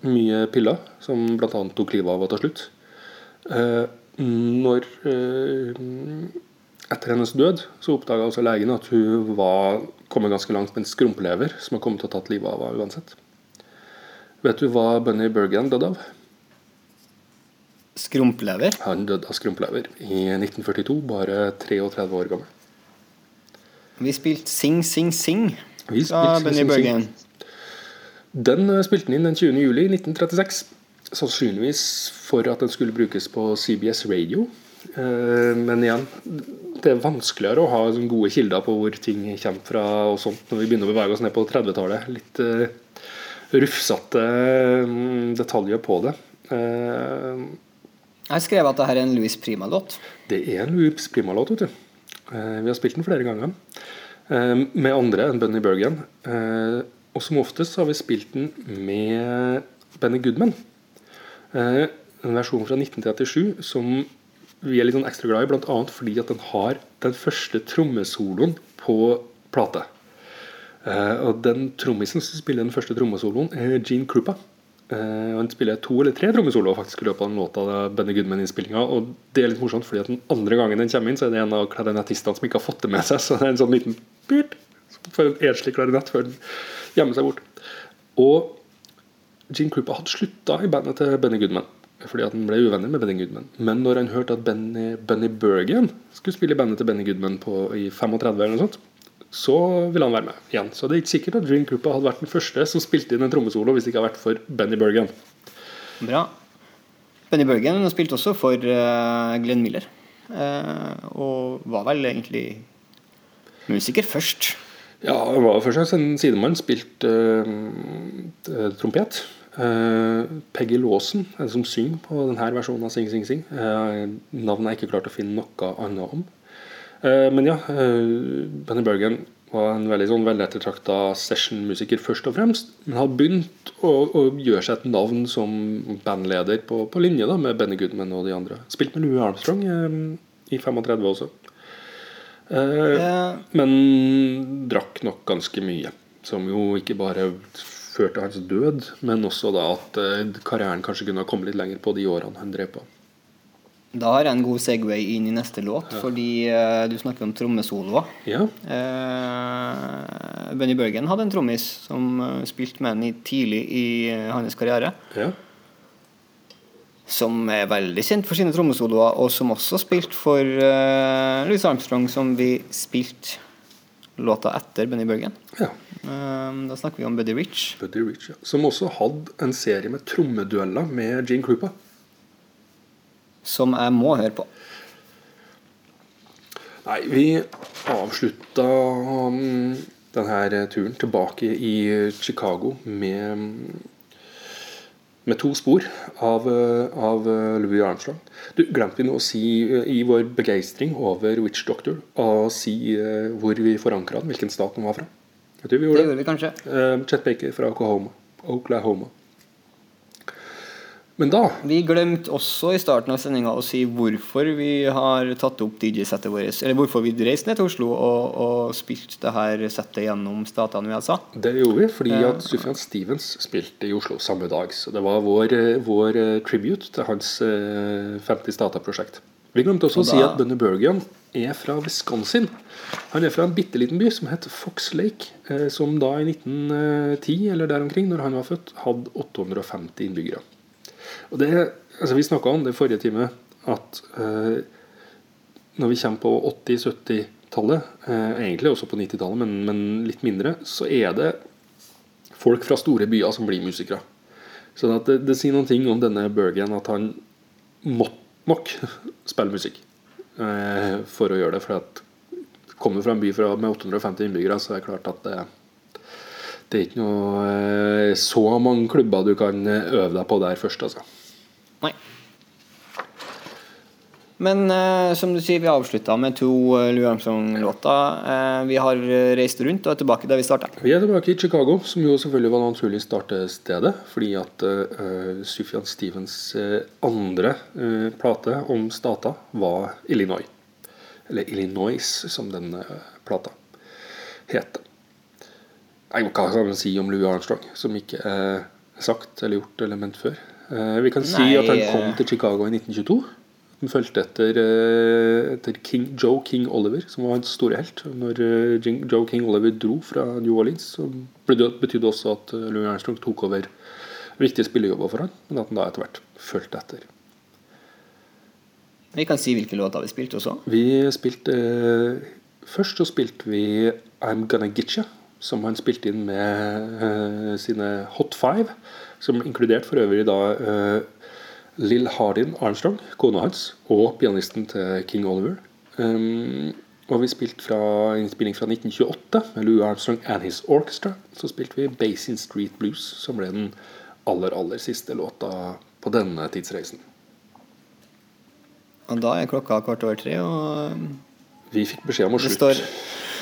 Mye piller, som bl.a. tok livet av henne til slutt. Uh, når eh, Etter hennes død så oppdaga også legen at hun var kommet ganske langt med en skrumpelever som har kommet til å tatt livet av henne uansett. Vet du hva Bunny Bergen døde av? Skrumplever. Han døde av skrumplever i 1942, bare 33 år gammel. Vi spilte Sing, Sing, Sing Vi spilte Sing, Sing, Bergen. Den eh, spilte den inn den 20. juli 1936. Sannsynligvis for at den skulle brukes på CBS Radio. Eh, Men igjen, det er vanskeligere å ha gode kilder på hvor ting kommer fra og sånt når vi begynner å bevege oss ned på 30-tallet. Litt eh, rufsete mm, detaljer på det. Eh, Jeg skrev at dette er en Louis Prima-låt. Det er en Louis Prima-låt, vet du. Eh, vi har spilt den flere ganger. Eh, med andre enn Bunny Bergen. Og som oftest har vi spilt den med Benny Goodman. En versjon fra 1937 som vi er litt sånn ekstra glad i, bl.a. fordi at den har den første trommesoloen på plate. Eh, og den trommisen som spiller den første trommesoloen, Gene Krupa. Eh, han spiller to eller tre trommesoloer faktisk i løpet av den låta Benny Goodman-innspillinga. Og det er litt morsomt, fordi at den andre gangen den kommer inn, så er det en av klarinettistene som ikke har fått det med seg. Så det er en sånn liten pyrt for en enslig klarinett før den gjemmer seg bort. Og Gene Krupa hadde slutta i bandet til Benny Goodman. Fordi at han ble uvenner med Benny Goodman. Men når han hørte at Benny, Benny Bergen skulle spille i bandet til Benny Goodman på, i 35, eller noe sånt, så ville han være med igjen. Så det er ikke sikkert at Dream Group hadde vært den første som spilte inn en trommesolo hvis det ikke hadde vært for Benny Bergen. Bra. Benny Bergen spilte også for eh, Glenn Miller. Eh, og var vel egentlig musiker først. Ja, han var først og fremst en sidemann. Spilte uh, trompet. Eh, Peggy Lawson en som synger på denne versjonen av Sing Sing Sing. Navnet jeg ikke klart å finne noe annet om. Eh, men ja, eh, Benny Bergen var en veldig sånn velettertrakta sessionmusiker først og fremst. Men har begynt å, å gjøre seg et navn som bandleder på, på linje da, med Benny Goodman og de andre. Spilt med Louis Armstrong eh, i 35 også. Eh, Eh, men drakk nok ganske mye. Som jo ikke bare førte hans død, men også da at eh, karrieren kanskje kunne ha kommet litt lenger på de årene han drev på. Da har jeg en god Segway inn i neste låt, fordi uh, du snakker om trommesoloer. Ja, Uh, Benny Børgen hadde en trommis som uh, spilte med ham tidlig i hans karriere. ja. Som er veldig kjent for sine trommesoloer, og som også spilte for Louis Armstrong, som vi spilte låta etter Benny Børgen. ja. Da snakker vi om Buddy Rich. Buddy Rich, ja. Som også hadde en serie med trommedueller med Gene Krupa. Som jeg må høre på. Nei, vi avslutta um, denne turen tilbake i Chicago med med to spor av, uh, av uh, Louis Armstrong. Du, Glemte vi nå å si uh, i vår begeistring over Witch Doctor å si hvor vi forankra den, hvilken stat den var fra? Jeg tror vi gjorde det. gjorde vi kanskje. Chet Baker fra Oklahoma. Oklahoma. Men da Vi glemte også i starten av sendinga å si hvorfor vi har tatt opp DJ-settet vårt. Eller hvorfor vi reiste ned til Oslo og, og spilte det her settet gjennom statene i USA. Det gjorde vi fordi at Sufjan Stevens spilte i Oslo samme dag. Så det var vår, eh, vår eh, tribute til hans eh, 50 Stata-prosjekt. Vi glemte også Og å si at Bunny Bergen er fra Wisconsin. Han er fra en bitte liten by som heter Fox Lake, eh, som da i 1910 eller der omkring, når han var født, hadde 850 innbyggere. Og det, altså Vi snakka om det forrige time, at eh, når vi kommer på 80-70-tallet, eh, egentlig også på 90-tallet, men, men litt mindre, så er det folk fra store byer som blir musikere. Så at det, det sier noen ting om denne Bergen, at han måtte nok spille musikk eh, for å gjøre det. For at kommer fra en by fra, med 850 innbyggere, så er det klart at det, det er ikke noe eh, så mange klubber du kan eh, øve deg på der først, altså. Nei. Men eh, som du sier, vi avslutta med to uh, Louis Armstrong-låter. Eh, vi har eh, reist rundt og er tilbake der vi starta. Vi er tilbake i Chicago, som jo selvfølgelig var naturlig startestedet. Fordi at eh, Sufjan Stevens eh, andre eh, plate om stater var Illinois. Eller Illinois, som den eh, plata. Nei, Hva kan man si om Louis Armstrong, som ikke er sagt eller gjort eller ment før? Eh, vi kan si Nei, at han kom til Chicago i 1922. Han fulgte etter, eh, etter King, Joe King Oliver, som var hans store helt. Når eh, Joe King Oliver dro fra New Orleans, så betydde det også at Louis Armstrong tok over viktige spillejobber for han, men at han da etter hvert fulgte etter. Vi kan si hvilke låter vi spilte også. Vi spilte Først så spilte vi I'm Gonna Get Ya, som han spilte inn med eh, sine Hot Five, som inkludert for øvrig da eh, Lill Hardin Armstrong, kona hans, og pianisten til King Oliver. Um, og vi spilte fra innspilling fra 1928 med Louis Armstrong and His Orchestra. Så spilte vi Basin Street Blues, som ble den aller, aller siste låta på denne tidsreisen. Og da er klokka kvart over tre, og Vi fikk beskjed om å slutte.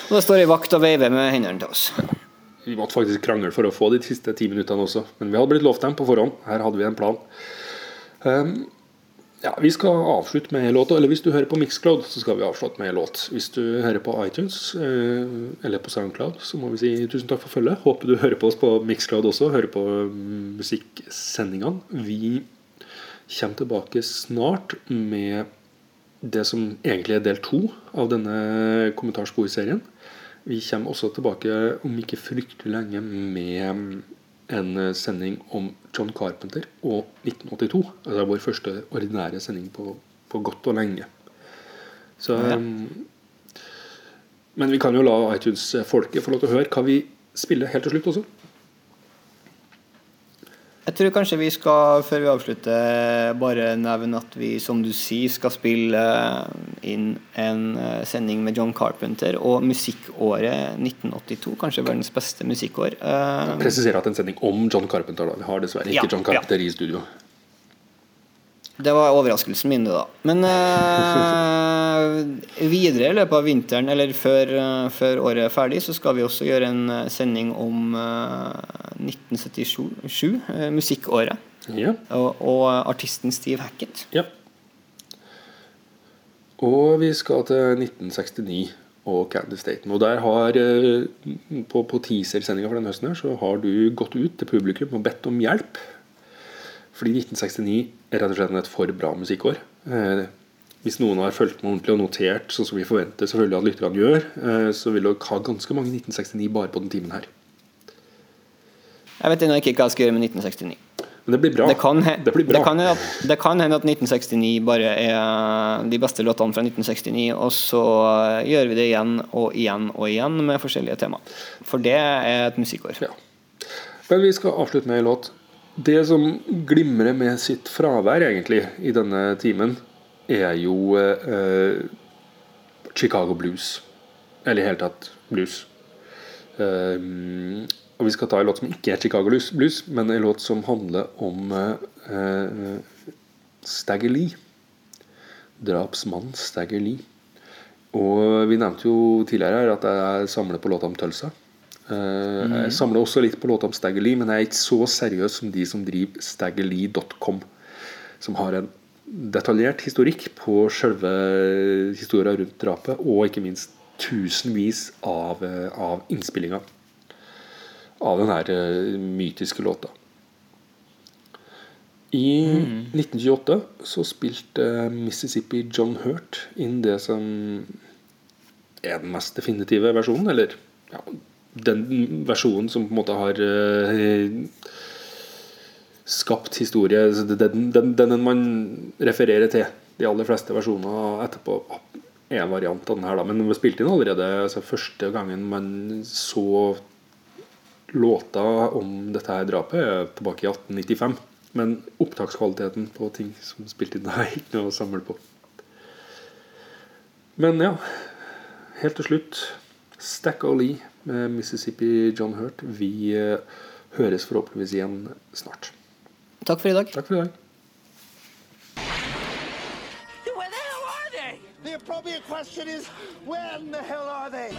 Og da står ei vakt og veiver med hendene til oss. Vi måtte faktisk krangle for å få de siste ti minuttene også. Men vi hadde blitt lovt dem på forhånd. Her hadde vi en plan. Um, ja, Vi skal avslutte med en låt. Eller hvis du hører på Mixcloud, så skal vi avslutte med en låt. Hvis du hører på iTunes eh, eller på Soundcloud, så må vi si tusen takk for følget. Håper du hører på oss på Mixcloud også. Hører på mm, musikksendingene. Vi kommer tilbake snart med det som egentlig er del to av denne kommentarsporserien. Vi kommer også tilbake om ikke fryktelig lenge med en sending om John Carpenter og 1982. Altså vår første ordinære sending på, på godt og lenge. Så, Ja. Men vi kan jo la iTunes-folket få lov til å høre hva vi spiller helt til slutt også. Jeg tror kanskje vi skal, før vi avslutter, bare nevne at vi, som du sier, skal spille inn en eh, sending med John Carpenter og musikkåret 1982. Kanskje verdens beste musikkår. Jeg Presiserer at en sending om John Carpenter. da Vi har dessverre ikke Ja, John Carpenter i studio. Det var overraskelsen min, da. Men eh, videre i løpet av vinteren, eller før, eh, før året er ferdig, så skal vi også gjøre en eh, sending om eh, 1977, eh, musikkåret, Ja. og, og artisten Steve Hackett. Ja. Og vi skal til 1969 og Candy Staten. Og der har eh, På, på teaser-sendinga for denne høsten her, så har du gått ut til publikum og bedt om hjelp. Fordi 1969 er rett og slett et for bra musikkår. Eh, hvis noen har fulgt med ordentlig og notert, sånn som vi forventer selvfølgelig at lytterne gjør, eh, så vil dere ha ganske mange 1969 bare på den timen her. Jeg vet ennå ikke hva jeg skal gjøre med 1969. Men det blir bra. Det kan, Det blir bra. det, kan at, det kan hende at 1969 bare er de beste låtene fra 1969, og så gjør vi det igjen og igjen og igjen med forskjellige tema. For det er et musikkår. Ja. Men vi skal avslutte med en låt. Det som glimrer med sitt fravær egentlig i denne timen, er jo eh, Chicago Blues. Eller i hele tatt blues. Eh, og vi skal ta en låt som ikke er Chicago Blues, men en låt som handler om eh, eh, Stagger Lee. Drapsmannen Stagger Lee. Og vi nevnte jo tidligere her at jeg samler på låta om Tulsa. Eh, Jeg samler også litt på låta om Stagger Lee, men jeg er ikke så seriøs som de som driver staggerlee.com, som har en detaljert historikk på selve historia rundt drapet, og ikke minst tusenvis av, eh, av innspillinger av den her eh, mytiske låta. I 1928 så spilte Mississippi John Hurt inn det som er den mest definitive versjonen, eller ja, den versjonen som på en måte har eh, skapt historie. Den, den, den man refererer til. De aller fleste versjoner etterpå er en variant av den her, da. Men den ble spilt inn allerede altså første gangen man så låta om dette her drapet, er tilbake i 1895. Men opptakskvaliteten på ting som spilte spilt inn, er ikke noe å samle på. Men ja, helt til slutt Stack O'Lee med Mississippi John Hurt. Vi eh, høres forhåpentligvis igjen snart. Takk for i dag. Takk for i dag. Where the hell are they? The appropriate question is, when the hell are they?